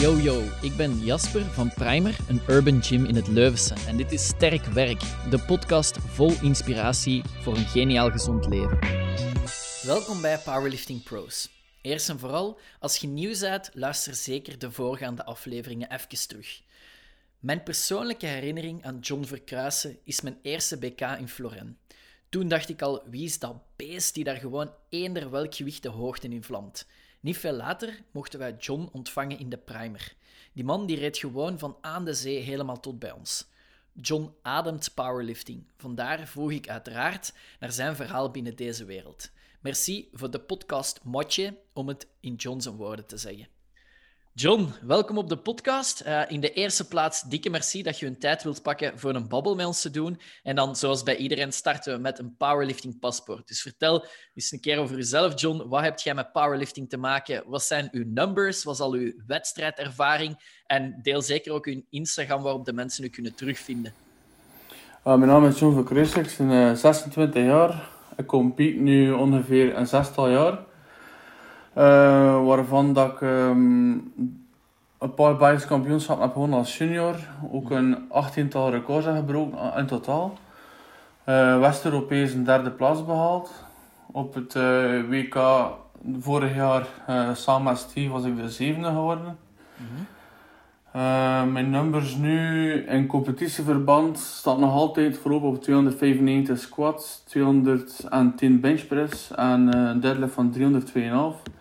Yo yo, ik ben Jasper van Primer, een urban gym in het Leuvense. En dit is Sterk Werk, de podcast vol inspiratie voor een geniaal gezond leven. Welkom bij Powerlifting Pros. Eerst en vooral, als je nieuw bent, luister zeker de voorgaande afleveringen even terug. Mijn persoonlijke herinnering aan John Verkruisen is mijn eerste BK in Floren. Toen dacht ik al, wie is dat beest die daar gewoon eender welk gewicht de hoogte in vlamt? Niet veel later mochten wij John ontvangen in de primer. Die man die reed gewoon van aan de zee helemaal tot bij ons. John ademt powerlifting. Vandaar vroeg ik uiteraard naar zijn verhaal binnen deze wereld. Merci voor de podcast Motje, om het in John's woorden te zeggen. John, welkom op de podcast. Uh, in de eerste plaats, dikke merci dat je een tijd wilt pakken voor een babbel met ons te doen. En dan, zoals bij iedereen, starten we met een powerlifting paspoort. Dus vertel eens een keer over jezelf, John. Wat heb jij met powerlifting te maken? Wat zijn uw numbers? Wat is al uw wedstrijdervaring? En deel zeker ook uw Instagram waarop de mensen u kunnen terugvinden. Uh, mijn naam is John Verkruijs, ik ben uh, 26 jaar. Ik compete nu ongeveer een zestal jaar. Uh, waarvan dat ik um, een paar Belgische kampioenschappen heb gewonnen als junior. Ook een 18-tal records heb gebroken in totaal. Uh, West-Europees een derde plaats behaald. Op het uh, WK vorig jaar samen met Steve was ik de zevende geworden. Mm -hmm. mijn nummers nu in competitieverband staan nog altijd voorop op 295 squats, 210 benchpress en een deadlift van 302,5.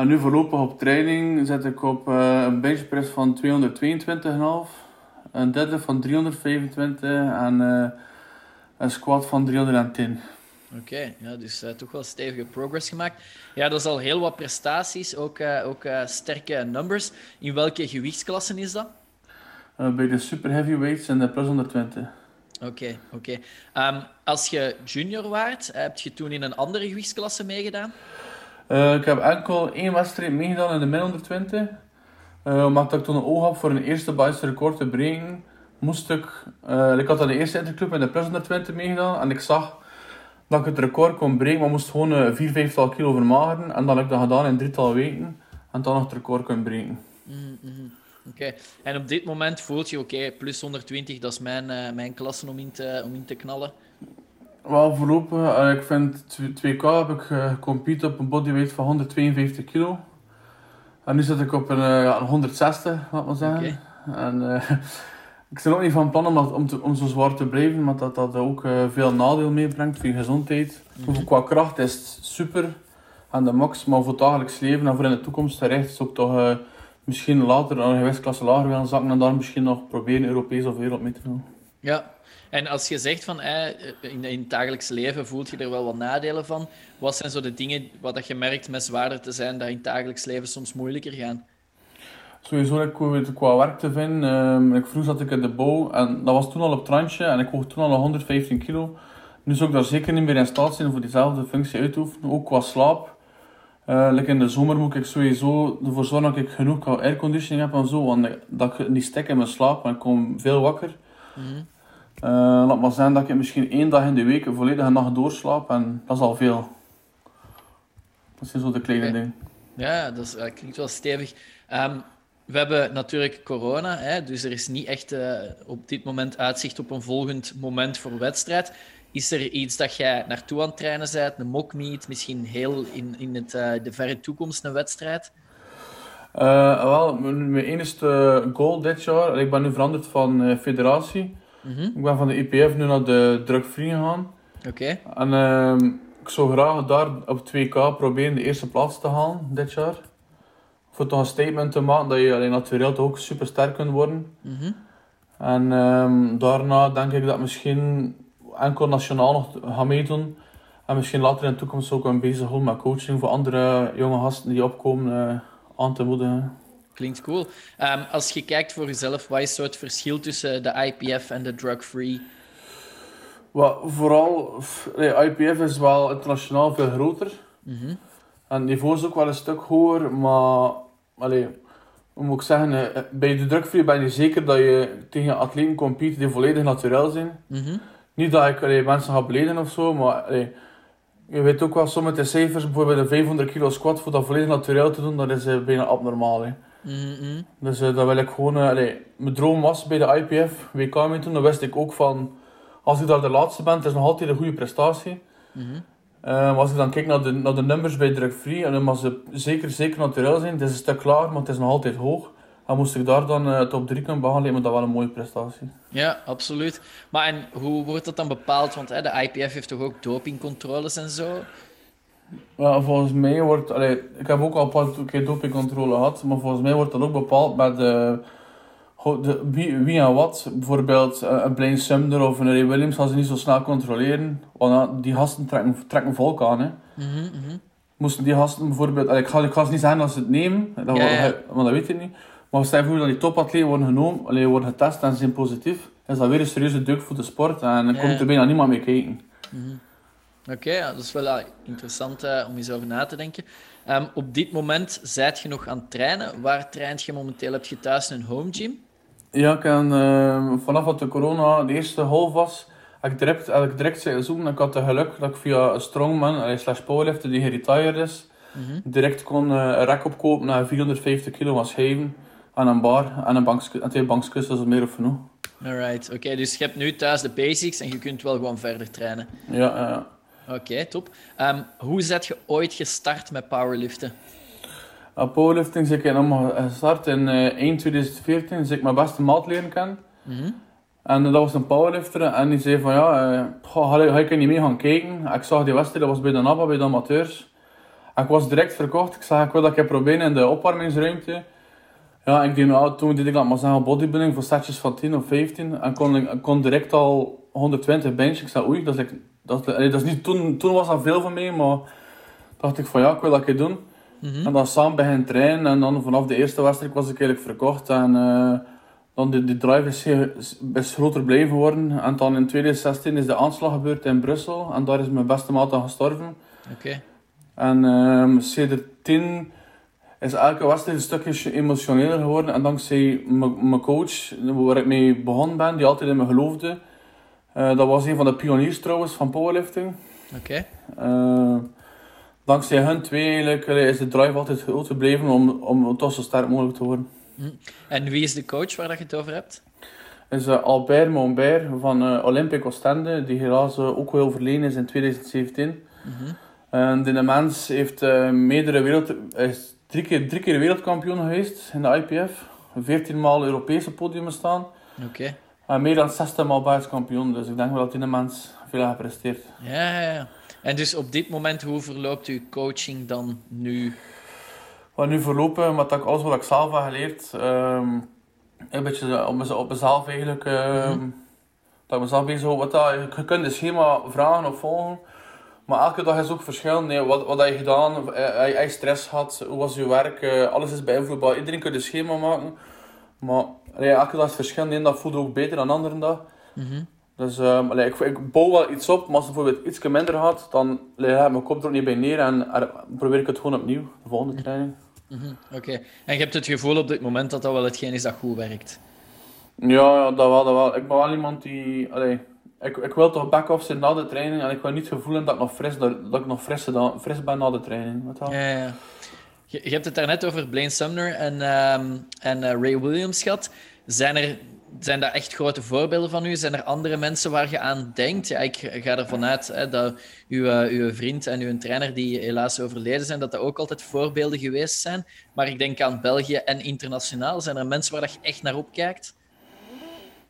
En nu voorlopig op training zit ik op uh, een benchpress van 222,5, een deadlift van 325 en uh, een squat van 310. Oké, okay, ja, dus uh, toch wel stevige progress gemaakt. Ja, dat is al heel wat prestaties, ook, ook sterke numbers. In welke gewichtsklassen is dat? bij de super heavyweights en de plus 120. Oké, okay, oké. Um, als je junior waart, heb je toen in een andere gewichtsklasse meegedaan? Uh, ik heb enkel één wedstrijd meegedaan in de min 120. Uh, omdat ik toen een oog had voor een eerste Belgische record te breken, moest ik... Uh, ik had aan de eerste interclub in de plus 120 meegedaan en ik zag dat ik het record kon breken, maar moest gewoon 4, 5 kilo vermageren. En dan heb ik dat gedaan in drietal weken en dan nog het record kunnen breken. Mm -hmm. Oké, en op dit moment voelt je oké, plus 120, dat is mijn, mijn klasse om in te, om in te knallen. Wel voorlopig, uh, ik vind 2K heb ik gecompete op een bodyweight van 152 kilo. En nu zit ik op een, uh, 160, laat maar zeggen. Okay. En ik ben ook niet van plan om, om, te, om zo zwaar te blijven, maar dat dat ook veel nadeel meebrengt voor je gezondheid. Mm -hmm. Qua kracht is het super aan de max, maar voor het dagelijks leven en voor in de toekomst terecht is ook toch misschien later een gewichtsklasse lager willen zakken en daar misschien nog proberen Europees of wereld mee te doen. Ja, en als je zegt van in, in het dagelijks leven voelt je er wel wat nadelen van, wat zijn zo de dingen wat dat je merkt met zwaarder te zijn, dat in het dagelijks leven soms moeilijker gaan? Sowieso ik het qua werk te vinden. Um, ik vroeg zat ik in de bouw en dat was toen al op trantje en ik woog toen al 115 kilo. Nu zou ik daar zeker niet meer in staat zijn voor diezelfde functie uit te oefenen, ook qua slaap. Uh, in de zomer moet ik sowieso ervoor zorgen dat ik genoeg airconditioning heb en zo, want dat ik niet stek in mijn slaap en ik kom veel wakker. Mm -hmm. Uh, laat maar zeggen dat ik misschien één dag in de week een volledige nacht doorslaap en dat is al veel. Dat zijn zo de kleine okay. dingen. Ja, dat, is, dat, klinkt wel stevig. Um, we hebben natuurlijk corona, hè, dus er is niet echt uh, op dit moment uitzicht op een volgend moment voor wedstrijd. Is er iets dat jij naartoe aan het trainen bent, een mockmeet, misschien heel in, in het, uh, de verre toekomst een wedstrijd? Wel, mijn, mijn enige goal dit jaar, ik ben nu veranderd van federatie. Mm -hmm. Ik ben van de IPF nu naar de drug-free gegaan. Oké. Okay. En uh, ik zou graag daar op 2K proberen de eerste plaats te halen dit jaar. Voor toch een statement te maken dat je alleen natuurlijk ook super sterk kunt worden. Mm -hmm. En um, daarna denk ik dat misschien enkel nationaal nog gaan meedoen. En misschien later in de toekomst ook een bezig met coaching voor andere jonge gasten die opkomen uh, aan te moedigen. Klinkt cool. Um, als je kijkt voor jezelf, wat is zo het verschil tussen de IPF en de drug-free? Well, vooral, nee, IPF is wel internationaal veel groter. Mm -hmm. En het niveau is ook wel een stuk hoger, maar allee, hoe moet ik zeggen, eh, bij de drug-free ben je zeker dat je tegen atleten compete die volledig natuurlijk zijn. Mm -hmm. Niet dat ik allee, mensen ga beleden of zo, maar allee, je weet ook wel, sommige cijfers, bijvoorbeeld een 500 kilo squat voor dat volledig natuurlijk te doen, dat is uh, bijna abnormaal. Hè. Mhm. Dus uh, dat wil ik gewoon... Uh, allee, mijn droom was bij de IPF WK mee toen. Dan wist ik ook van... Als ik daar de laatste ben, het is nog altijd een goede prestatie. Uh, als ik dan kijk naar de, naar de nummers bij Drug Free, en dan mag ze zeker, zeker natuurlijk zijn. Het is een stuk klaar, maar het is nog altijd hoog. En moest ik daar dan uh, top 3 kunnen behalen, maar dat wel een mooie prestatie. Ja, absoluut. Maar en hoe wordt dat dan bepaald? Want hè, de IPF heeft toch ook dopingcontroles en zo? Ja, volgens mij wordt... Allee, ik heb ook al een paar keer dopingcontrole gehad, maar volgens mij wordt dat ook bepaald met de, de, wie, wie en wat. Bijvoorbeeld uh, een Blaine Sumner of een Ray Williams gaan ze niet zo snel controleren, want die gasten trekken, trekken volk aan. Hè. Mm -hmm. Moesten die gasten bijvoorbeeld... Ik, ga, ik ga ze niet zeggen dat ze het nemen, dat, Ja, ja. want dat weet ik niet. Maar stel je voor dat die topatleten worden genomen, allee, worden getest en zijn positief, is dat weer een serieuze deuk voor de sport en dan Ja, komt er bijna niemand mee kijken. Oké, ja, dat is wel eh, interessant eh, om eens over na te denken. Ehm, op dit moment zijt je nog aan het trainen. Waar traint je momenteel? Heb je thuis een home gym? Ja, ik heb, eh, vanaf dat de corona de eerste half was, heb ik direct, heb ik direct zoeken. Ik had het geluk dat ik via strongman, slash powerlifter die geretired is, Mhm. direct kon eh, een rek opkopen naar 450 kilo van schijven en een bar en, een banksku- en twee bankskussens, dat is meer of genoeg. Alright, oké. dus je hebt nu thuis de basics en je kunt wel gewoon verder trainen. Ja, ja, ja. Oké, top. Ehm, hoe zet je ooit gestart met powerliften? Aan powerlifting ben ik helemaal gestart in eh, eind 2014, dus ik mijn beste maat leren kennen. Mhm. En dat was een powerlifter en die zei van ja, eh, goh, ga, ik er niet mee gaan kijken? Ik zag die wedstrijd, dat was bij de NABA, bij de amateurs. Ik was direct verkocht. Ik zei ik wil dat ik proberen in de opwarmingsruimte. Ja, ik deed, nou, toen deed ik dat maar zeggen bodybuilding voor setjes van 10 of 15. En kon, ik kon direct al 120 bench. Ik zei oei, dat is, dat, dat is niet, toen, toen was dat veel voor mij, maar dacht ik van ja, ik wil dat keer doen. Mhm. En dan samen beginnen trainen en dan vanaf de eerste wedstrijd was ik eigenlijk verkocht. En eh, dan de, de drive is, is groter blijven worden. En dan in 2016 is de aanslag gebeurd in Brussel. En daar is mijn beste maat aan gestorven. Oké. En um, sinds tien is elke wedstrijd een stukje emotioneler geworden. En dankzij mijn coach, waar ik mee begonnen ben, die altijd in me geloofde. eh, dat was een van de pioniers trouwens van powerlifting. Oké. Eh, dankzij hun twee eigenlijk is de drive altijd groot gebleven om, om toch zo sterk mogelijk te worden. En wie is de coach waar dat je het over hebt? is eh, Albert Monbert van eh Olympic Oostende, die helaas eh, ook wel overleden is in 2017. Mhm. En die mens heeft meerdere wereld, is drie keer, drie keer wereldkampioen geweest in de IPF. 14 maal Europese podium staan. Oké. En meer dan 60 maal Belgisch kampioen. Dus ik denk wel dat die mens veel gepresteerd. Ja, ja, ja. En dus op dit moment, hoe verloopt uw coaching dan nu? Wat nu voorlopen, wat ik alles wat ik zelf heb geleerd, ehm, een beetje op, mez- op mezelf eigenlijk, ehm, dat ik mezelf bezig hou. Wat dat, je kunt het schema vragen of volgen, maar elke dag is ook verschillend. Nee, wat, wat heb je gedaan, Eh, heb je stress gehad, hoe was je werk, Eh, alles is beïnvloedbaar. Iedereen kan een schema maken, maar allee, elke dag is verschillend. De ene dag je ook beter dan de andere dag. Mhm. Dus allee, ik, ik bouw wel iets op, maar als het bijvoorbeeld iets minder gaat, dan leg ik mijn kop er ook niet bij neer en er- probeer ik het gewoon opnieuw, de volgende training. Mhm. Oké. En je hebt het gevoel op dit moment dat dat wel hetgeen is dat goed werkt? Ja, ja, dat wel, dat wel. Ik ben wel iemand die... Allee, ik, ik wil toch back-off zijn na de training en ik wil niet gevoelen dat ik nog fris, dat, ik nog fris, dan, fris ben na de training. Weet je? Ja, ja. Je, je hebt het daarnet over Blaine Sumner en, ehm, en eh, Ray Williams gehad. Zijn, er, zijn dat echt grote voorbeelden van u? Zijn er andere mensen waar je aan denkt? Ja, ik ga ervan uit hè, dat uw, eh, uw vriend en uw trainer, die helaas overleden zijn, dat dat ook altijd voorbeelden geweest zijn. Maar ik denk aan België en internationaal. Zijn er mensen waar je echt naar opkijkt?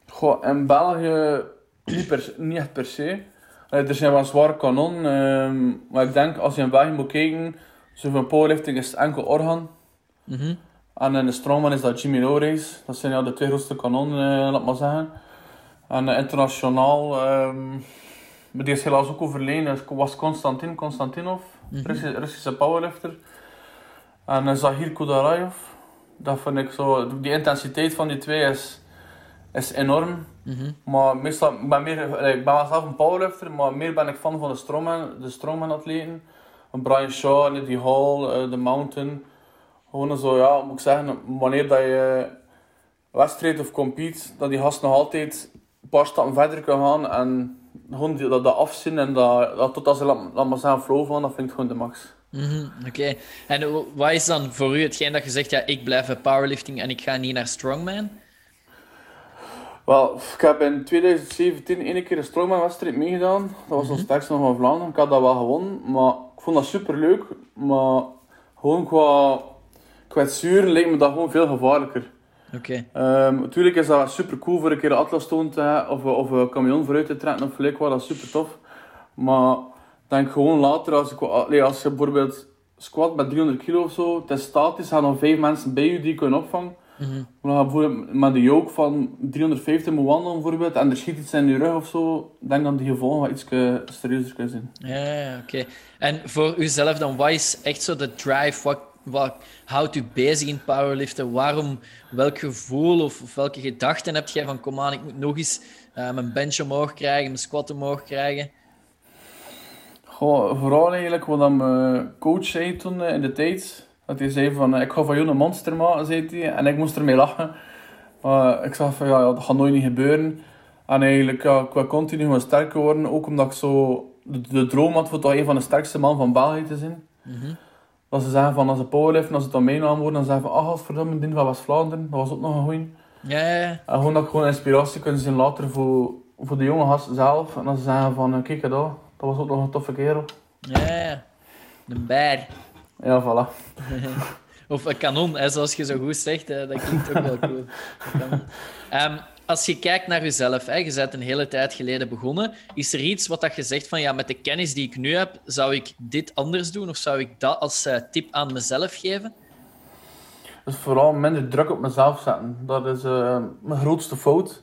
Goh, in België niet, per, niet echt per se. Allee, er zijn wel zware kanon, ehm, maar ik denk als je in België moet kijken, zo van powerlifting is het enkel Orhan. Mhm. En in de strongman is dat Jimmy Lowrace. Dat zijn ja, de twee grootste kanonnen, eh, laat maar zeggen. En eh, internationaal, ehm, maar die is helaas ook overleden, was Konstantin Konstantinov, Mhm. Russi- Russische powerlifter. En Zahir Kudarayev. Dat vind ik zo, die intensiteit van die twee is, is enorm. Mhm. Maar meestal, ik ben, meer, eh, ik ben wel zelf een powerlifter, maar meer ben ik fan van de strongman, de strongman atleten. Een Brian Shaw, Eddie Hall, eh, The Mountain. Gewoon zo, ja, moet ik zeggen, wanneer dat je wedstrijd of compete, dat die gast nog altijd een paar stappen verder kan gaan en gewoon die, dat, dat afzien en dat, dat tot als ze, laat, laat maar zeggen, flow van, dat vind ik gewoon de max. Mhm, Oké. En wat is dan voor u hetgeen dat je zegt, ja, ik blijf bij powerlifting en ik ga niet naar strongman? Wel, ik heb in 2017 één keer een strongman-wedstrijd meegedaan. Dat was mm -hmm. sterkste nog van Vlaanderen. Ik had dat wel gewonnen, maar ik vond dat super leuk. Maar gewoon qua kwetsuren leek me dat gewoon veel gevaarlijker. Oké. Okay. Um, natuurlijk is dat super cool voor een keer een atlas te hebben of, of een camion vooruit te trekken of gelijk wat, dat is super tof. Maar denk gewoon later, als, ik, als je bijvoorbeeld squat met 300 kilo of zo, het is statisch, gaan er vijf mensen bij je die je kunnen opvangen. Maar dan bijvoorbeeld met de yoke van 350 moet wandelen bijvoorbeeld, en er schiet iets in je rug of zo, denk dat die gevolgen wat iets serieuzer kunnen zijn. Ja, oké. Okay. En voor uzelf dan, wat is echt zo de drive? Wat, wat houdt u bezig in powerliften? Waarom, welk gevoel of, of welke gedachten heb jij van, kom aan, ik moet nog eens uh, mijn bench omhoog krijgen, mijn squat omhoog krijgen? Goh, vooral eigenlijk wat mijn coach zei toen in de tijd. Dat hij zei van, ik ga van jou een monster maken, zei hij. En ik moest ermee lachen. Maar ik zag van, ja, dat gaat nooit niet gebeuren. En eigenlijk, ja, ik wil continu gewoon sterker worden. Ook omdat ik zo de, de droom had voor toch een van de sterkste man van België te zijn. Mm -hmm. Dat ze zeggen van, als ze powerlift, als het dan mijn naam wordt, dan zeggen van, ah, godverdomme, die van West-Vlaanderen. Dat was ook nog een goeie. Ja, ja, ja. En gewoon dat ik gewoon inspiratie kunnen zijn later voor, voor de jonge gasten zelf. En dan ze zeggen van, kijk dat, dat was ook nog een toffe kerel. Ja, ja. De bear. Ja, voilà. of een kanon, hè, zoals je zo goed zegt. Hè, dat klinkt ook wel cool. Um, als je kijkt naar jezelf, hè, je bent een hele tijd geleden begonnen. Is er iets wat dat je zegt van ja, met de kennis die ik nu heb, zou ik dit anders doen? Of zou ik dat als uh, tip aan mezelf geven? Dus vooral minder druk op mezelf zetten. Dat is uh, mijn grootste fout.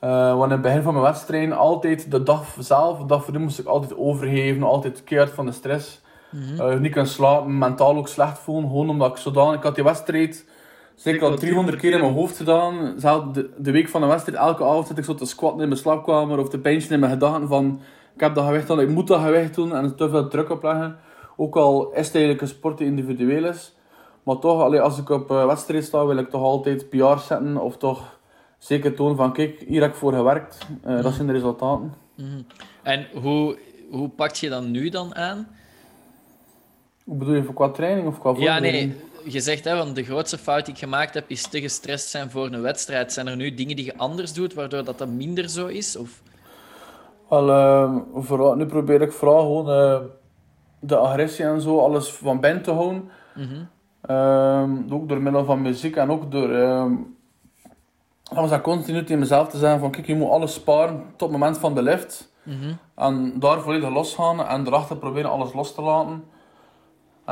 Uh, want in het begin van mijn wedstrijd, altijd de dag zelf, de dag voor moest ik altijd overgeven, altijd keihard van de stress. Mm -hmm. uh, niet kunnen slapen, mentaal ook slecht voelen, gewoon omdat ik zodanig, ik had die wedstrijd zeker al 300 keer in mijn hoofd gedaan. Zelfs de, de week van de wedstrijd, elke avond zit ik zo te squatten in mijn slaapkamer of te benchen in mijn gedachten van ik heb dat gewicht doen, ik moet dat gewicht doen en er te veel druk opleggen. Ook al is het eigenlijk een sport die individueel is. Maar toch, allee, als ik op uh, wedstrijd sta, wil ik toch altijd PR zetten of toch zeker tonen van kijk, hier heb ik voor gewerkt. Uh, mm. Dat zijn de resultaten. Mm. En hoe, hoe pak je dat nu dan aan? Hoe bedoel je, voor qua training of qua Ja, nee. Je zegt, hè, want de grootste fout die ik gemaakt heb, is te gestrest zijn voor een wedstrijd. Zijn er nu dingen die je anders doet, waardoor dat, dat minder zo is? Of? Wel, uh, vooral, nu probeer ik vooral gewoon uh, de agressie en zo, alles van binnen te houden. Mm -hmm. uh, ook door middel van muziek en ook door... Was dat continu tegen mezelf te zeggen van kijk, je moet alles sparen tot het moment van de lift. Mm -hmm. En daar volledig losgaan en erachter proberen alles los te laten.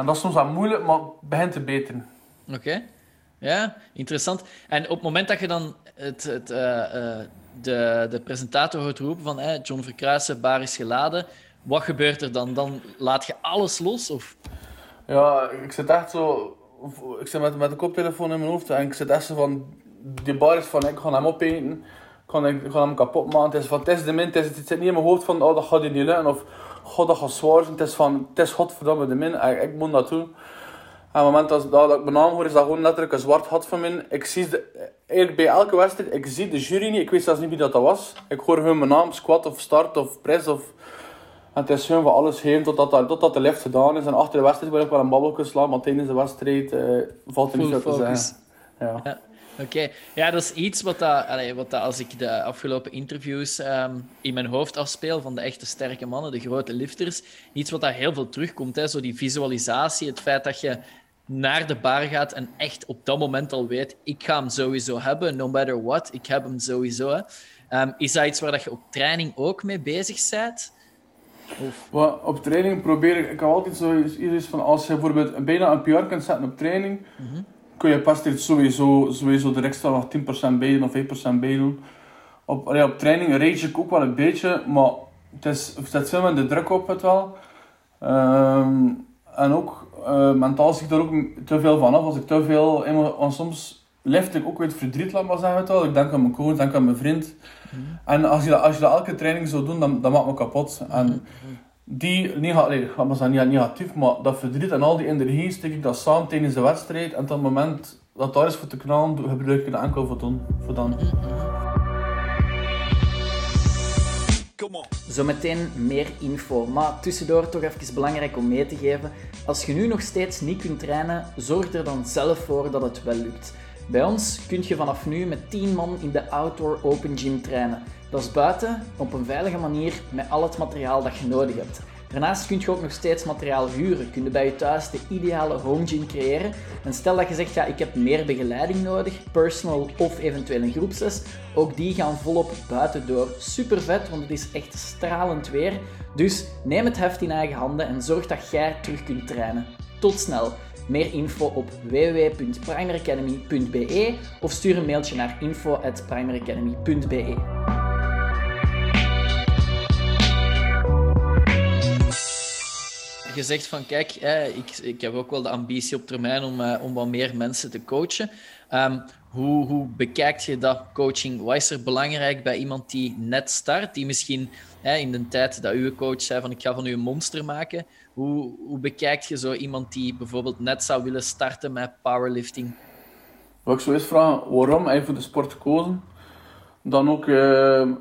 En dat is soms wel moeilijk, maar het begint te beteren. Oké. Okay. Ja, interessant. En op het moment dat je dan het, het, uh, uh, de, de presentator hoort roepen van hey, John Verkruijsen, bar is geladen, wat gebeurt er dan? Dan laat je alles los? Of? Ja, ik zit echt zo... Ik zit met, met de koptelefoon in mijn hoofd en ik zit echt zo van... Die bar is van, ik ga hem opeten, ik ga, ik ga hem kapot maken. Het is van, het is de min, het, is, het zit niet in mijn hoofd van, oh, dat gaat je niet lukken. Of, god, dat zwaar zijn. Het is van, het is godverdomme de min. Ik, ik moet dat doen. En op het moment dat, dat ik mijn naam hoor, is dat gewoon letterlijk een zwart gat van mij. Ik zie de, eigenlijk bij elke wedstrijd, ik zie de jury niet. Ik weet zelfs niet wie dat, dat was. Ik hoor gewoon mijn naam, squat of start of press of... En het is gewoon van alles heen totdat, totdat de lift gedaan is. En achter de wedstrijd wil ik wel een babbelje slaan, maar tijdens de wedstrijd uh, valt er niet zo te zeggen. Ja. ja. Oké, okay. ja, dat is iets wat, dat, allee, wat dat, als ik de afgelopen interviews um, in mijn hoofd afspeel van de echte sterke mannen, de grote lifters, iets wat daar heel veel terugkomt. Hè? Zo die visualisatie, het feit dat je naar de bar gaat en echt op dat moment al weet, ik ga hem sowieso hebben, no matter what, ik heb hem sowieso. Um, is dat iets waar dat je op training ook mee bezig bent? Well, op training probeer ik, ik heb altijd zoiets van, als je bijvoorbeeld bijna een PR kunt zetten op training, mm -hmm kun je pas dit sowieso, sowieso er extra nog 10% bij doen of 5% bij doen. Op, op training rage ik ook wel een beetje, maar het, is, het zet veel de druk op het wel. Um, en ook uh, mentaal zie ik daar ook te veel van af. Als ik te veel, want soms lift ik ook uit verdriet, laat maar zeggen het wel. Ik denk aan mijn coach, denk aan mijn vriend. Mm -hmm. En als je, dat, als je dat elke training zou doen, dan, dan maakt me kapot. En, mm -hmm die, negatief, niet negatief, maar dat verdriet en al die energie steek ik dat samen tijdens de wedstrijd. En op het moment dat daar is voor te knallen, gebruik ik het enkel voor dan. Voor dan. Zometeen meer info, maar tussendoor toch even belangrijk om mee te geven. Als je nu nog steeds niet kunt trainen, zorg er dan zelf voor dat het wel lukt. Bij ons kun je vanaf nu met 10 man in de Outdoor Open Gym trainen. Dat is buiten, op een veilige manier, met al het materiaal dat je nodig hebt. Daarnaast kun je ook nog steeds materiaal huren. Kun je bij je thuis de ideale home gym creëren. En stel dat je zegt, ja, ik heb meer begeleiding nodig, personal of eventueel een groepsles. Ook die gaan volop buiten door. Super vet, want het is echt stralend weer. Dus neem het heft in eigen handen en zorg dat jij terug kunt trainen. Tot snel! Meer info op www.primeracademy.be of stuur een mailtje naar info.primeracademy.be. Je zegt van kijk, ik, ik heb ook wel de ambitie op termijn om, eh, om wat meer mensen te coachen. Ehm, hoe, hoe bekijkt je dat coaching? Wat is er belangrijk bij iemand die net start, die misschien in de tijd dat uw coach zei van ik ga van u een monster maken, hoe, hoe bekijkt je zo iemand die bijvoorbeeld net zou willen starten met powerlifting? Wat ik zo eens vragen, waarom je voor de sport gekozen? Dan ook uh,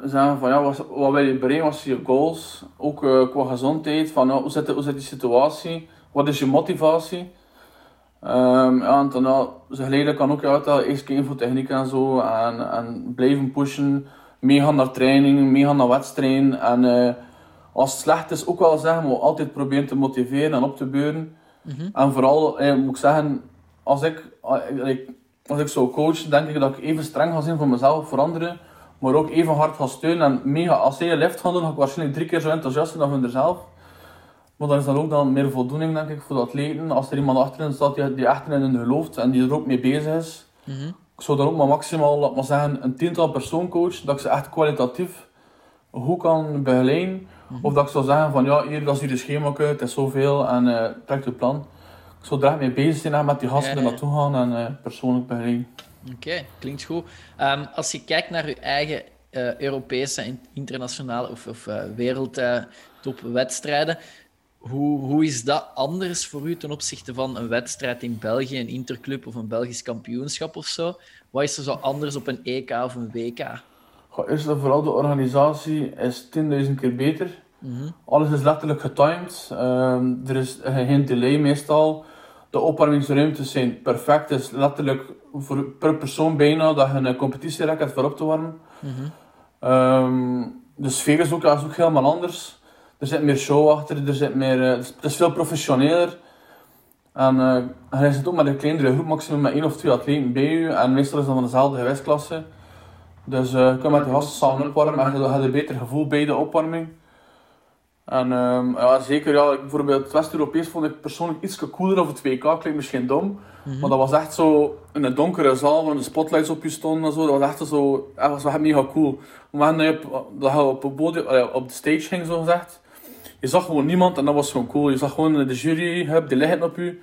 zeggen van ja, wat, wat wil je bereiken, wat zijn je goals? Ook uh, qua gezondheid, van hoe, zit, hoe zit die situatie? Wat is je motivatie? Um, ja, en dan geleidelijk kan ook uittellen, eerst kijken voor techniek en zo en, en blijven pushen, meegaan naar training, meegaan naar wedstrijden en uh, als het slecht is ook wel zeggen, maar altijd proberen te motiveren en op te beuren. Mm -hmm. En vooral eh, moet ik zeggen, als ik, als ik zo coach, denk ik dat ik even streng ga zijn voor mezelf, voor anderen, maar ook even hard ga steunen en mega, als zij een lift gaan doen, ga ik waarschijnlijk drie keer zo enthousiast zijn dan van zelf. Maar dan is dat ook dan meer voldoening denk ik voor de atleten. Als er iemand achterin staat die, die echt in hun gelooft en die er ook mee bezig is. Mm -hmm. Ik zou dan ook maar maximaal, laat maar zeggen, een tiental persoon coachen, dat ik ze echt kwalitatief goed kan begeleiden. Mm -hmm. Of dat ik zou zeggen van ja, hier, dat is hier de schema, het is zoveel en uh, trek het plan. Ik zou er echt mee bezig zijn met die gasten ja, ja. naartoe gaan en uh, persoonlijk begeleiden. Oké, okay, klinkt goed. Um, als je kijkt naar je eigen uh, Europese, internationale of, of wereldtopwedstrijden, hoe, hoe is dat anders voor u ten opzichte van een wedstrijd in België, een interclub of een Belgisch kampioenschap of zo? Wat is er zo anders op een EK of een WK? Goh, eerst en vooral de organisatie is 10.000 keer beter. Mm -hmm. Alles is letterlijk getimed. Um, er is geen delay meestal. De opwarmingsruimtes zijn perfect. Het is letterlijk voor, per persoon bijna dat je een competitierek hebt voor op te warmen. Mm -hmm. um, de sfeer is ook, is ook helemaal anders. Er zit meer show achter, er zit meer, uh, het is veel professioneler. En uh, je zit ook met een kleinere groep, maximum met één of twee atleten bij je. En meestal is dat van dezelfde gewichtsklasse. Dus uh, je kunt met de gasten samen opwarmen en je hebt een beter gevoel bij de opwarming. En um, ja, zeker, ja, bijvoorbeeld het West-Europees vond ik persoonlijk iets cooler of het WK, klinkt misschien dom. Mm -hmm. Maar dat was echt zo in een donkere zaal, waar de spotlights op je stonden en zo. Dat was echt zo, dat was echt mega cool. Maar dat je op, dat je op, op de stage ging, zo gezegd, je zag gewoon niemand en dat was gewoon cool. Je zag gewoon de jury, hup, die liggen op je.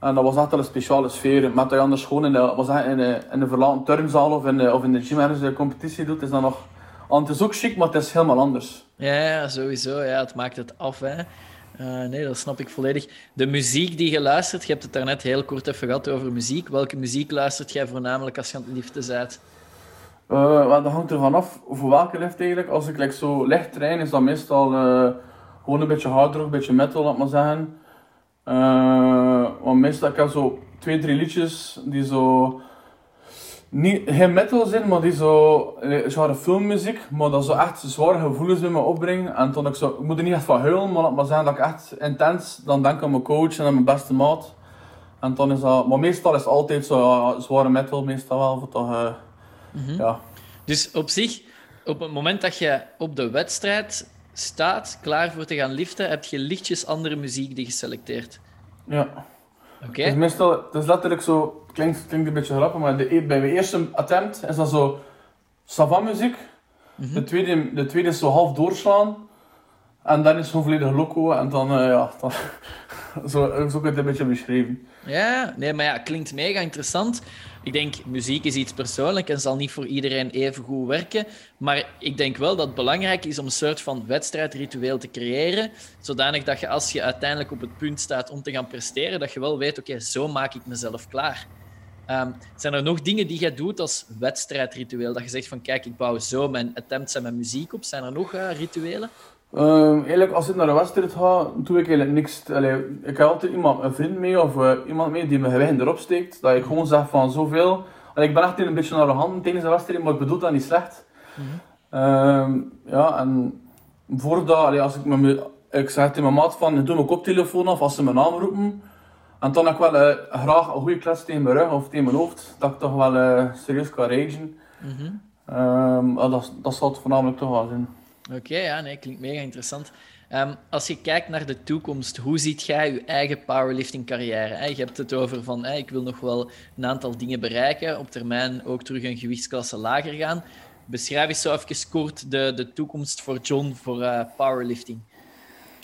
En dat was echt wel een speciale sfeer. Met dat je anders gewoon in de, was in de, in de verlaten turnzaal of in de, of in de gym ergens de competitie doet, is dat nog... Het is ook chic, maar het is helemaal anders. Ja, sowieso. Ja, het maakt het af. Hè. Uh, nee, dat snap ik volledig. De muziek die je luistert, je hebt het daarnet heel kort even gehad over muziek. Welke muziek luistert jij voornamelijk als je aan het liften bent? Uh, dat hangt ervan af voor welke lift eigenlijk. Als ik like, zo licht train, is dat meestal uh, gewoon een beetje hard rock, een beetje metal, laat maar zeggen. Uh, want meestal ik heb zo twee, drie liedjes die zo niet, geen metal zijn, maar die zo zware filmmuziek, maar dat zo echt zware gevoelens bij me opbrengen. En toen ik zo, ik moet er niet echt van huilen, maar laat maar zeggen dat ik echt intens dan denk aan mijn coach en aan mijn beste maat. En dan is dat, maar meestal is het altijd zo ja, zware metal, meestal wel, voor toch, uh, mm -hmm. ja. Dus op zich, op het moment dat je op de wedstrijd staat, klaar voor te gaan liften, heb je lichtjes andere muziek die geselecteerd. Ja. Oké. Okay. Dus meestal, het is letterlijk zo, het klinkt, klinkt een beetje grappig, maar de, bij mijn eerste attempt is dat zo savan muziek. Mm -hmm. de, tweede, de tweede is zo half doorslaan. En dan is het gewoon volledig loco en dan, uh, ja, dan, zo, zo kun je het een beetje beschrijven. Ja, nee, maar ja, klinkt mega interessant. Ik denk, muziek is iets persoonlijk en zal niet voor iedereen even goed werken. Maar ik denk wel dat het belangrijk is om een soort van wedstrijdritueel te creëren. Zodanig dat je als je uiteindelijk op het punt staat om te gaan presteren, dat je wel weet, oké, zo maak ik mezelf klaar. Ehm, zijn er nog dingen die jij doet als wedstrijdritueel? Dat je zegt van kijk, ik bouw zo mijn attempts en mijn muziek op. Zijn er nog uh, rituelen? Um, eigenlijk, als ik naar de wedstrijd ga, doe ik eigenlijk niks. Allee, ik heb altijd iemand, een vriend mee of uh, iemand mee die mijn gewicht erop steekt. Dat ik gewoon zeg van zoveel. Allee, ik ben echt een beetje naar de hand tijdens de wedstrijd, maar ik bedoel dat niet slecht. Mm -hmm. um, ja, en voordat, allee, als ik, me, ik zeg tegen mijn maat van, ik doe mijn koptelefoon af als ze mijn naam roepen. En dan heb ik wel uh, graag een goede klets tegen mijn rug of tegen mijn hoofd, dat ik toch wel uh, serieus kan ragen. Mm -hmm. um, dat, dat zal het voornamelijk toch wel zijn. Oké, okay, ja, nee, klinkt mega interessant. Um, als je kijkt naar de toekomst, hoe ziet jij je eigen powerlifting carrière? Hè? Je hebt het over van, hè, ik wil nog wel een aantal dingen bereiken, op termijn ook terug een gewichtsklasse lager gaan. Beschrijf eens zo even kort de, de toekomst voor John voor uh, powerlifting.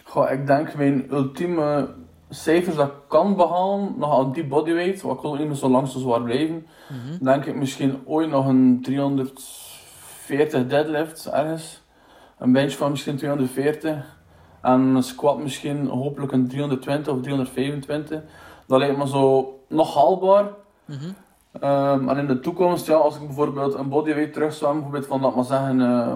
Goh, ik denk mijn ultieme cijfers dat ik kan behalen, nog aan die bodyweight, want ik wil niet meer zo lang zo zwaar blijven, mm -hmm. denk ik misschien ooit nog een 340 deadlift ergens. Een bench van misschien 240 en een squat misschien hopelijk een 320 of 325. Dat lijkt me zo nog haalbaar. Mm -hmm. um, en in de toekomst, ja, als ik bijvoorbeeld een bodyweight terugzwam, bijvoorbeeld van dat maar zeggen uh,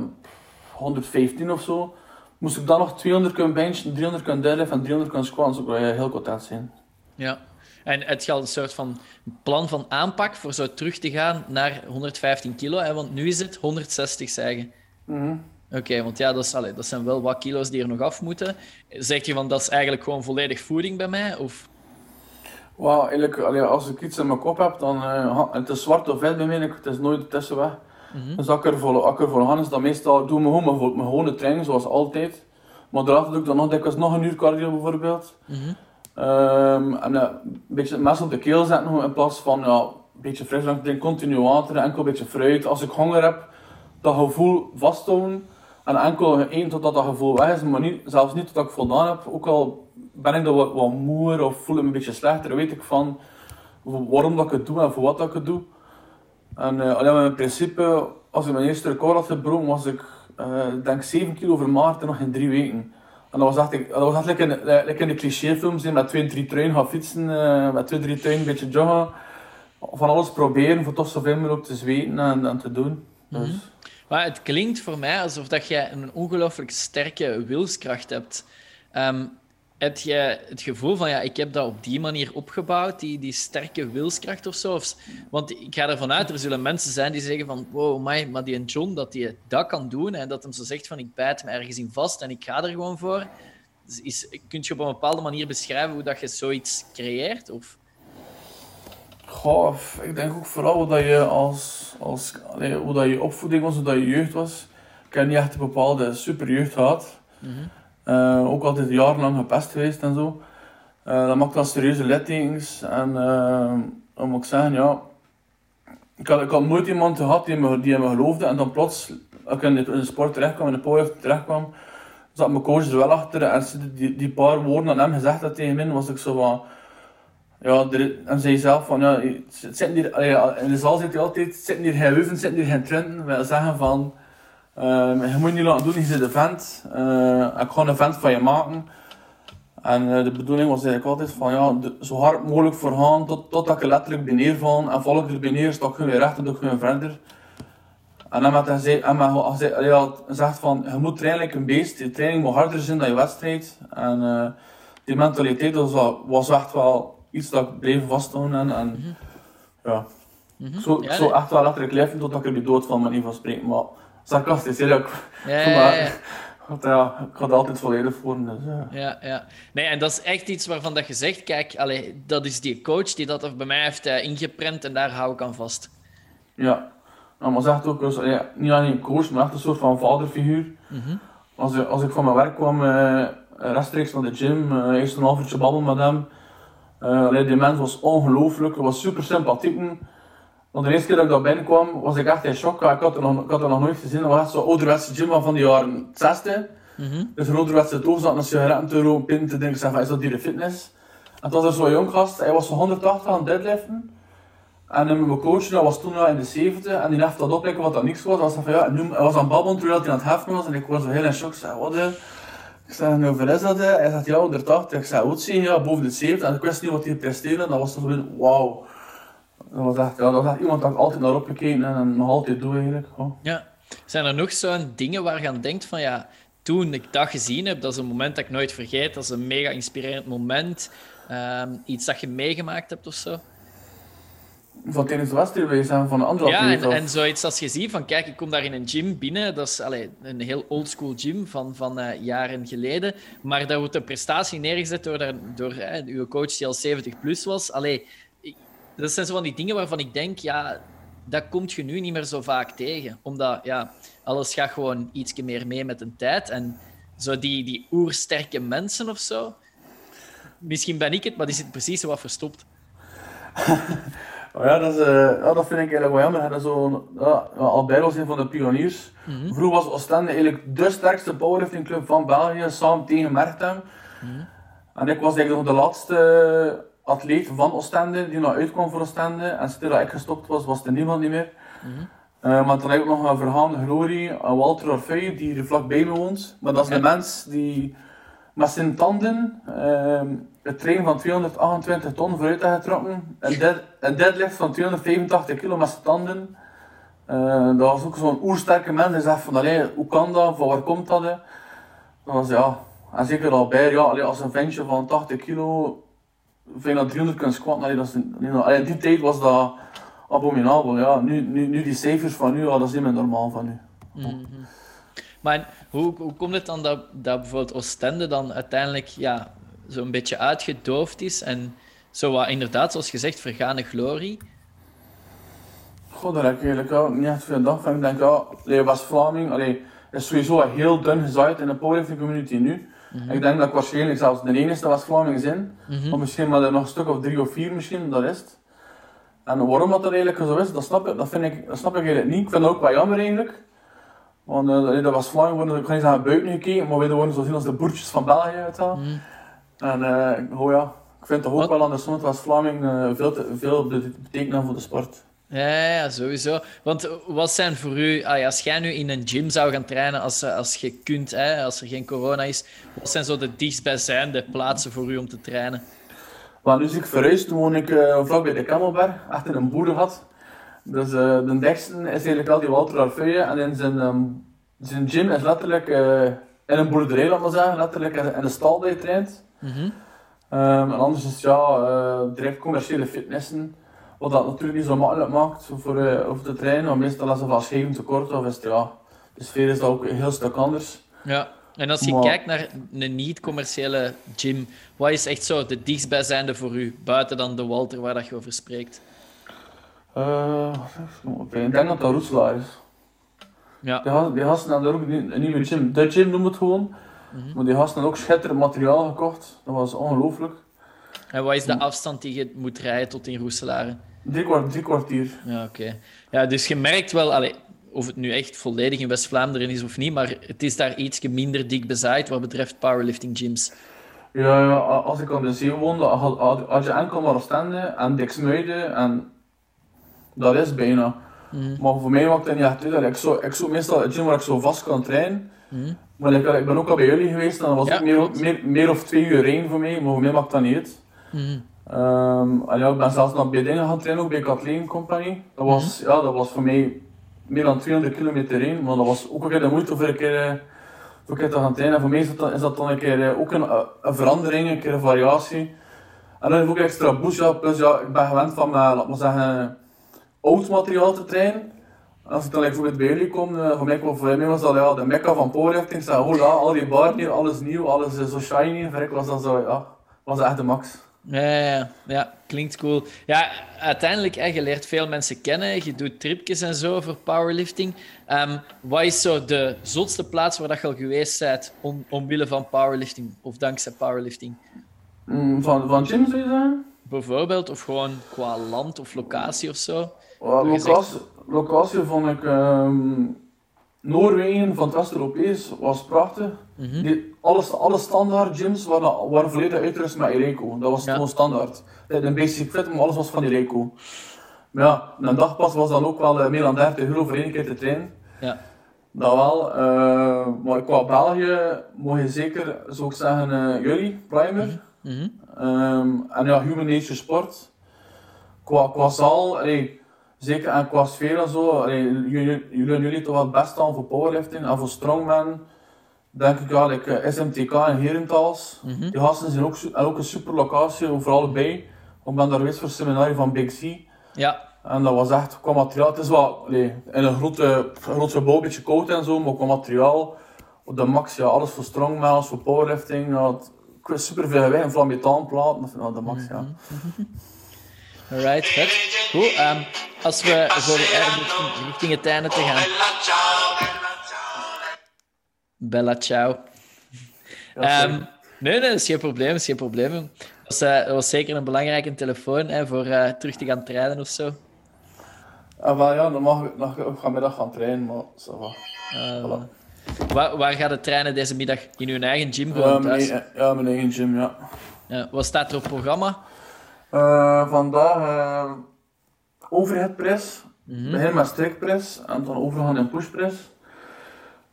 115 of zo, moest ik dan nog 200 kunnen benchen, 300 kunnen deadlift en 300 kunnen squat, dat zou heel content zijn. Ja, en het geldt een soort van plan van aanpak voor zo terug te gaan naar 115 kilo, hè, want nu is het 160 zeggen. Mm -hmm. Oké, okay, want ja, dat, is, dat zijn wel wat kilo's die er nog af moeten. Zeg je van dat is eigenlijk gewoon volledig voeding bij mij? Of? Eigenlijk, allee, als ik iets in mijn kop heb, dan uh, het is zwart of wit bij mij, het is nooit tussenweg. Mm -hmm. Dus als ik er voor, als ik er voor is dat meestal, doe me gewoon mijn, mijn gewone training, zoals altijd. Maar daarachter doe ik dan nog dikwijls nog een uur cardio bijvoorbeeld. Mm -hmm. um, en uh, een beetje het mes op de keel zetten in plaats van ja, een beetje frisdrank drinken, continu water, enkel een beetje fruit. Als ik honger heb, dat gevoel vasthouden. En enkel één totdat dat gevoel weg is, maar niet, zelfs niet totdat ik voldaan heb. Ook al ben ik dan wat, wat moer of voel ik me een beetje slechter, weet ik van waarom dat ik het doe en voor wat dat ik het doe. En uh, alleen in principe, als ik mijn eerste record had gebroken, was ik uh, denk 7 kilo vermaard nog in 3 weken. En dat was echt, dat was echt lekker, in de clichéfilms, met 2, 3 truien gaan fietsen, uh, met 2, 3 truien een beetje joggen. Van alles proberen voor toch zoveel mogelijk te zweten en, en te doen. Dus. Mm -hmm. Maar het klinkt voor mij alsof dat jij een ongelooflijk sterke wilskracht hebt. Um, heb je het gevoel van, ja, ik heb dat op die manier opgebouwd, die, die sterke wilskracht of zo? Want ik ga ervan uit, er zullen mensen zijn die zeggen van, wow, my, maar die John, dat hij dat kan doen en dat hem zo zegt van, ik bijt me ergens in vast en ik ga er gewoon voor. Is, kun je op een bepaalde manier beschrijven hoe dat je zoiets creëert? Of... Goh, ik denk ook vooral dat je als, als allee, hoe dat je opvoeding was, hoe dat je jeugd was. Ik heb niet echt een bepaalde superjeugd gehad. Mm -hmm. uh, ook altijd jarenlang gepest geweest en zo. Uh, dat maakt dan serieuze littekens. En uh, dan moet ik zeggen, ja, ik had, ik had nooit iemand gehad die me, die me geloofde. En dan plots, als ik in de, in de sport terecht kwam, in de powerlift terecht kwam, zat mijn coach er wel achter. En die, die paar woorden aan hem gezegd had tegen mij, was ik zo van ja, en zei zelf van, ja, het zit hier, in de zaal zit hij altijd, zitten hier geen Leuven, zitten hier geen Trenten. Wij zeggen van, uh, je moet niet laten doen, je zit een vent. Uh, ik ga een vent van je maken. En uh, de bedoeling was eigenlijk altijd van, ja, de, zo hard mogelijk voorgaan, tot, totdat ik letterlijk ben neervallen. En val ik er ben neer, sta ik gewoon weer recht en doe verder. En dan hij en zei, ja, zegt van, je moet trainen een beest, je training moet harder zijn dan je wedstrijd. En die mentaliteit was, was echt wel iets dat ik bleef vasthouden en, en mm -hmm. ja. Mm -hmm. Zo, ja, zo echt wel letterlijk leven totdat ik er dood van manier van spreken. Maar sarcastisch, heel ook. Ja, ja, ja, ja. ja, ik ga er altijd volledig voor. Dus, ja. ja, ja. Nee, en dat is echt iets waarvan dat je zegt, kijk, allee, dat is die coach die dat bij mij heeft uh, ingeprent en daar hou ik aan vast. Ja, nou, maar zegt ook, dus, ja, niet alleen een coach, maar echt een soort van vaderfiguur. Mm -hmm. als, ik, als ik van mijn werk kwam, uh, rechtstreeks naar de gym, uh, eerst een half uurtje babbelen met hem. Uh, die mens was ongelooflijk, was super sympathiek. Want de eerste keer dat ik daar binnenkwam, was ik echt in shock. Ik had er nog, ik had er nog nooit gezien. Dat was zo'n ouderwetse gym van de jaren 60. Mm -hmm. Dus een ouderwetse toog zat een sigaretten te roken, pin te drinken. van, is dat de fitness? En het was er zo'n jong gast, hij was van 180 aan het deadliften. En mijn coach, dat was toen in de 70, en die heeft dat opleggen wat dat niks was. Hij was, van, ja, nu, hij was aan het babbelen terwijl hij aan het heffen was. En ik was heel in shock. Ik zei, wat ik nou, hoeveel is dat? Hè? Hij zegt, ja, 180. Ik zei, wat zie je? Ja, boven de 70. En ik wist niet wat hij presteerde. En dat was toch gewoon, wauw. Dat was echt, ja, dat iemand dat ik altijd naar opgekeken en nog altijd doe eigenlijk. Ja. Zijn er nog zo'n dingen waar je aan denkt van ja, toen ik dat gezien heb, dat is een moment dat ik nooit vergeet, dat is een mega inspirerend moment, ehm, iets dat je meegemaakt hebt of zo? Van tijdens de wedstrijd zijn van een andere Ja, en, en, zoiets als je ziet van kijk, ik kom daar in een gym binnen, dat is allez, een heel oldschool gym van, van uh, jaren geleden, maar daar wordt een prestatie neergezet door, door uh, uw coach die al 70 plus was. Allee, dat zijn zo van die dingen waarvan ik denk, ja, dat komt je nu niet meer zo vaak tegen. Omdat ja, alles gaat gewoon iets meer mee met de tijd. En zo die, die oersterke mensen of zo. Misschien ben ik het, maar die zit precies zo wat verstopt. oh ja, dat, is, uh, ja, dat vind ik eigenlijk wel jammer. Dat zo, ja, een van de pioniers. Mm Vroeger was Oostende eigenlijk de sterkste powerliftingclub van België, samen tegen Mertem. Mm En ik was eigenlijk nog de laatste atleet van Oostende die nog uitkwam voor Oostende. En dat ik gestopt was, was er niemand niet meer. Mm -hmm. uh, maar toen heb ik nog een verhaande glorie, Walter Orfeu, die er vlakbij me woont. Maar dat is de mens die met zijn tanden uh, het trein van 228 ton vooruit getrokken. Een, dead, een deadlift van 285 kilo met zijn tanden. Uh, dat was ook zo'n oersterke mens die zegt van, allee, hoe kan dat, van waar komt dat? Dat was ja, en zeker al bij, ja, allee, als een ventje van 80 kilo vind dat 300 kunt squatten, allee, dat is, in die tijd was dat abominabel. Ja. Nu, nu, nu die cijfers van nu, dat is niet meer normaal van nu. -hmm. Maar hoe, hoe komt het dan dat, dat bijvoorbeeld Oostende dan uiteindelijk ja, zo'n beetje uitgedoofd is en zo wat inderdaad, zoals gezegd, vergane glorie? God, daar heb ik eigenlijk ook niet echt veel dag van. Ik denk, ja, West-Vlaming is sowieso heel dun gezaaid in de powerlifting community nu. Mhm. Ik denk dat ik waarschijnlijk zelfs de enige West-Vlaming zijn. Mm Of misschien maar er nog een stuk of drie of vier misschien, dat is het. En waarom dat, dat eigenlijk zo is, dat snap, ik, dat, vind ik, dat snap ik eigenlijk niet. Ik vind het ook wel jammer eigenlijk. Want uh, dat was worden, ik kan niet zeggen buiten gekeken, maar wij worden zo zien als de boertjes van België. Weet mm En uh, oh ja, ik vind toch ook wel aan de zon dat Vlaming uh, veel, te, veel betekenen voor de sport. Ja, ja, sowieso. Want wat zijn voor u, als jij nu in een gym zou gaan trainen, als, als je kunt, hè, als er geen corona is, wat zijn zo de dichtstbijzijnde plaatsen voor u om te trainen? Wel, nu is ik verhuisd, toen woon ik uh, vlak bij de Kemmelberg, achter een boerengat. Dus uh, de dichtste is eigenlijk al die Walter en in zijn, um, zijn gym is letterlijk uh, in een boerderij, laat maar zeggen, letterlijk in de stal dat je traint. Mm -hmm. um, en anders is het ja, direct commerciële fitnessen. Wat dat natuurlijk niet zo makkelijk maakt voor, uh, over te trainen, want meestal is het van schijven tekort of is het, ja, de sfeer is dat ook een heel stuk anders. Ja, en als je maar... kijkt naar een niet-commerciële gym, wat is echt zo de dichtstbijzijnde voor u, buiten dan de Walter waar dat je over spreekt? Uh, ik denk dat dat Roeselaar is. Ja. Die, die gasten hebben ook een nieuwe gym. De gym noemt het gewoon. Mm -hmm. Maar die gasten hebben ook schitterend materiaal gekocht. Dat was ongelooflijk. En wat is de afstand die je moet rijden tot in Roeselaar? Drie, kwart, drie kwartier. Ja, oké. Ja, dus je merkt wel, allee, of het nu echt volledig in West-Vlaanderen is of niet, maar het is daar iets minder dik bezaaid wat betreft powerlifting gyms. Ja, ja als ik aan de zee woonde, had, had je enkel maar Oostende en Diksmuiden en dat is bijna. Mm. Maar voor mij maakt het niet echt uit. Ik zou, ik zou meestal het gym waar ik zo vast kan trainen. Mm. Maar ik, ik, ben ook al bij jullie geweest en dat was ja, meer, meer, meer, of twee uur rijden voor mij, maar voor mij maakt dat niet uit. Mm. Um, ja, ik ben zelfs nog bij dingen gaan trainen, ook bij Kathleen Company. Dat was, ja, dat was voor mij meer dan 200 kilometer heen, maar dat was ook een keer de moeite voor een keer, voor een keer te gaan trainen. En voor mij is dat, is dat dan een keer uh, ook een, een, verandering, een keer een variatie. En dan heb ik ook extra boost, ja, plus ja, ik ben gewend van, laat maar zeggen, oud materiaal te trainen. En als ik dan bijvoorbeeld bij jullie kom, voor, mij, voor mij was dat ja, de mekka van powerlifting. Ik oh ja, al die bar hier, alles nieuw, alles zo shiny. Voor ik was dat zo, ja, was echt de max. Ja, ja, klinkt cool. Ja, uiteindelijk, hè, je leert veel mensen kennen. Je doet tripjes en zo voor powerlifting. Um, wat is zo de zotste plaats waar dat je al geweest bent om, omwille van powerlifting of dankzij powerlifting? Mm, van, van gym, zou je zeggen? Bijvoorbeeld, of gewoon qua land of locatie of zo? Locatie, locatie vond ik... Um Noorwegen van het West-Europees was prachtig. Mm -hmm. Die, alles, alle standaard gyms waren, waren volledig uitgerust met Ireco. Dat was ja. gewoon standaard. Een basic fit, maar alles was van Ireco. Maar ja, een dagpas was dan ook wel uh, meer dan 30 euro voor één keer te trainen. Ja. Dat wel. Uh, maar qua België moet je zeker, zou ik zeggen, uh, jullie, Primer. Mm -hmm. um, en ja, Human Nature Sport. qua, qua zaal, allee, zeker en qua sfeer en zo, jullie, jullie, jullie toch wel het best aan voor powerlifting en voor strongman. Denk ik ja, like, eh, SMTK en Herentals. Mhm. Die gasten zijn ook, ook een super locatie, voor allebei. Ik ben daar geweest voor een seminarie van Big C. Ja, En dat was echt qua materiaal. Het is wel in een grote, groot gebouw, een beetje koud en zo, maar qua materiaal op de max, ja, alles voor strongman, alles voor powerlifting. Ja, het, ik weet super veel weg en vooral metaanplaten, dat vind ik wel de max, ja. alright, vet. Goed, ehm, als we voor eh, richting, richting het einde te gaan. Bella ciao. Ehm, nee, nee, dat is geen probleem, dat is geen probleem. Dat was, eh, dat was zeker een belangrijke telefoon hè, voor eh, terug te gaan trainen of zo. Wel ja, dan mag ik, nog, ik ga middag gaan trainen, maar ça va. Eh, Voilà. waar, waar gaat het trainen deze middag? In uw eigen gym gewoon thuis? eigen- ja, mijn eigen gym, ja. Ja, wat staat er op programma? Eh, vandaag eh overhead press. Mhm. Begin met striktpress en dan overgaan in pushpress.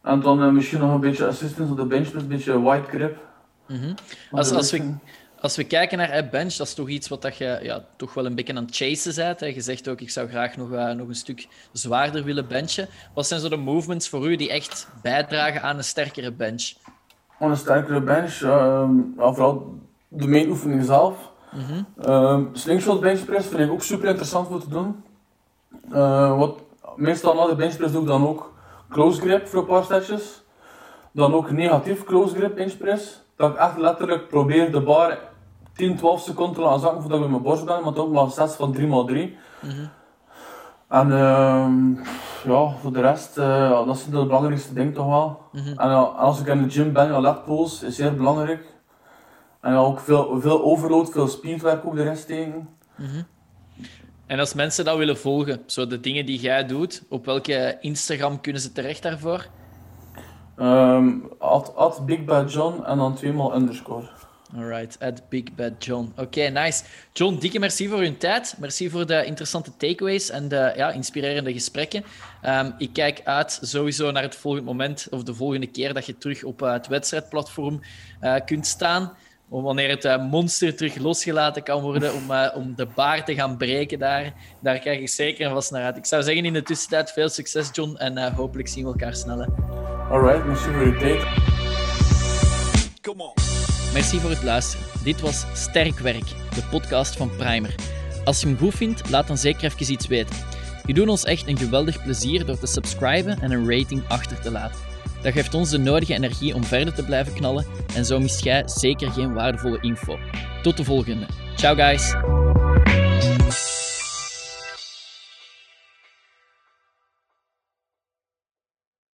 En dan eh, misschien nog een beetje assistance op de benchpress, een beetje wide grip. Mhm. Als, als, we, als we kijken naar bench, dat is toch iets wat dat je ja, toch wel een beetje aan het chasen bent. Hè? Je zegt ook, ik zou graag nog, nog een stuk zwaarder willen benchen. Wat zijn zo de movements voor u die echt bijdragen aan een sterkere bench? Gewoon een sterkere bench, ehm, vooral de main oefening zelf. Mhm. Ehm, slingshot benchpress vind ik ook super interessant voor te doen. Eh, wat, meestal na de benchpress doe ik dan ook close grip voor een paar setjes. Dan ook negatief close grip benchpress. Dat ik echt letterlijk probeer de bar 10, 12 seconden te laten zakken voordat ik met mijn borst ben, maar dan maar sets van 3x3. Mhm. En ehm, ja, voor de rest, eh, dat is het belangrijkste ding toch wel. Mhm. En ja, als ik in de gym ben, ja, leg pulls is zeer belangrijk. En ook veel, veel overload, veel speedwerk ook de rest tegen. En als mensen dat willen volgen, zo de dingen die jij doet, op welke Instagram kunnen ze terecht daarvoor? Ehm at, at Big Bad John en dan tweemaal underscore. Alright, at Big Bad John. Oké, nice. John, dikke merci voor uw tijd. Merci voor de interessante takeaways en de ja, inspirerende gesprekken. Ehm, ik kijk uit sowieso naar het volgende moment of de volgende keer dat je terug op eh, het wedstrijdplatform eh, kunt staan. Om wanneer het eh, monster terug losgelaten kan worden om, eh, om de baar te gaan breken daar. Daar kijk ik zeker en vast naar uit. Ik zou zeggen in de tussentijd veel succes, John. En eh, hopelijk zien we elkaar sneller. Alright, merci voor je tijd. Merci voor het luisteren. Dit was Sterk Werk, de podcast van Primer. Als je hem goed vindt, laat dan zeker even iets weten. Je doet ons echt een geweldig plezier door te subscriben en een rating achter te laten. Dat geeft ons de nodige energie om verder te blijven knallen en zo mist jij zeker geen waardevolle info. Tot de volgende. Ciao guys!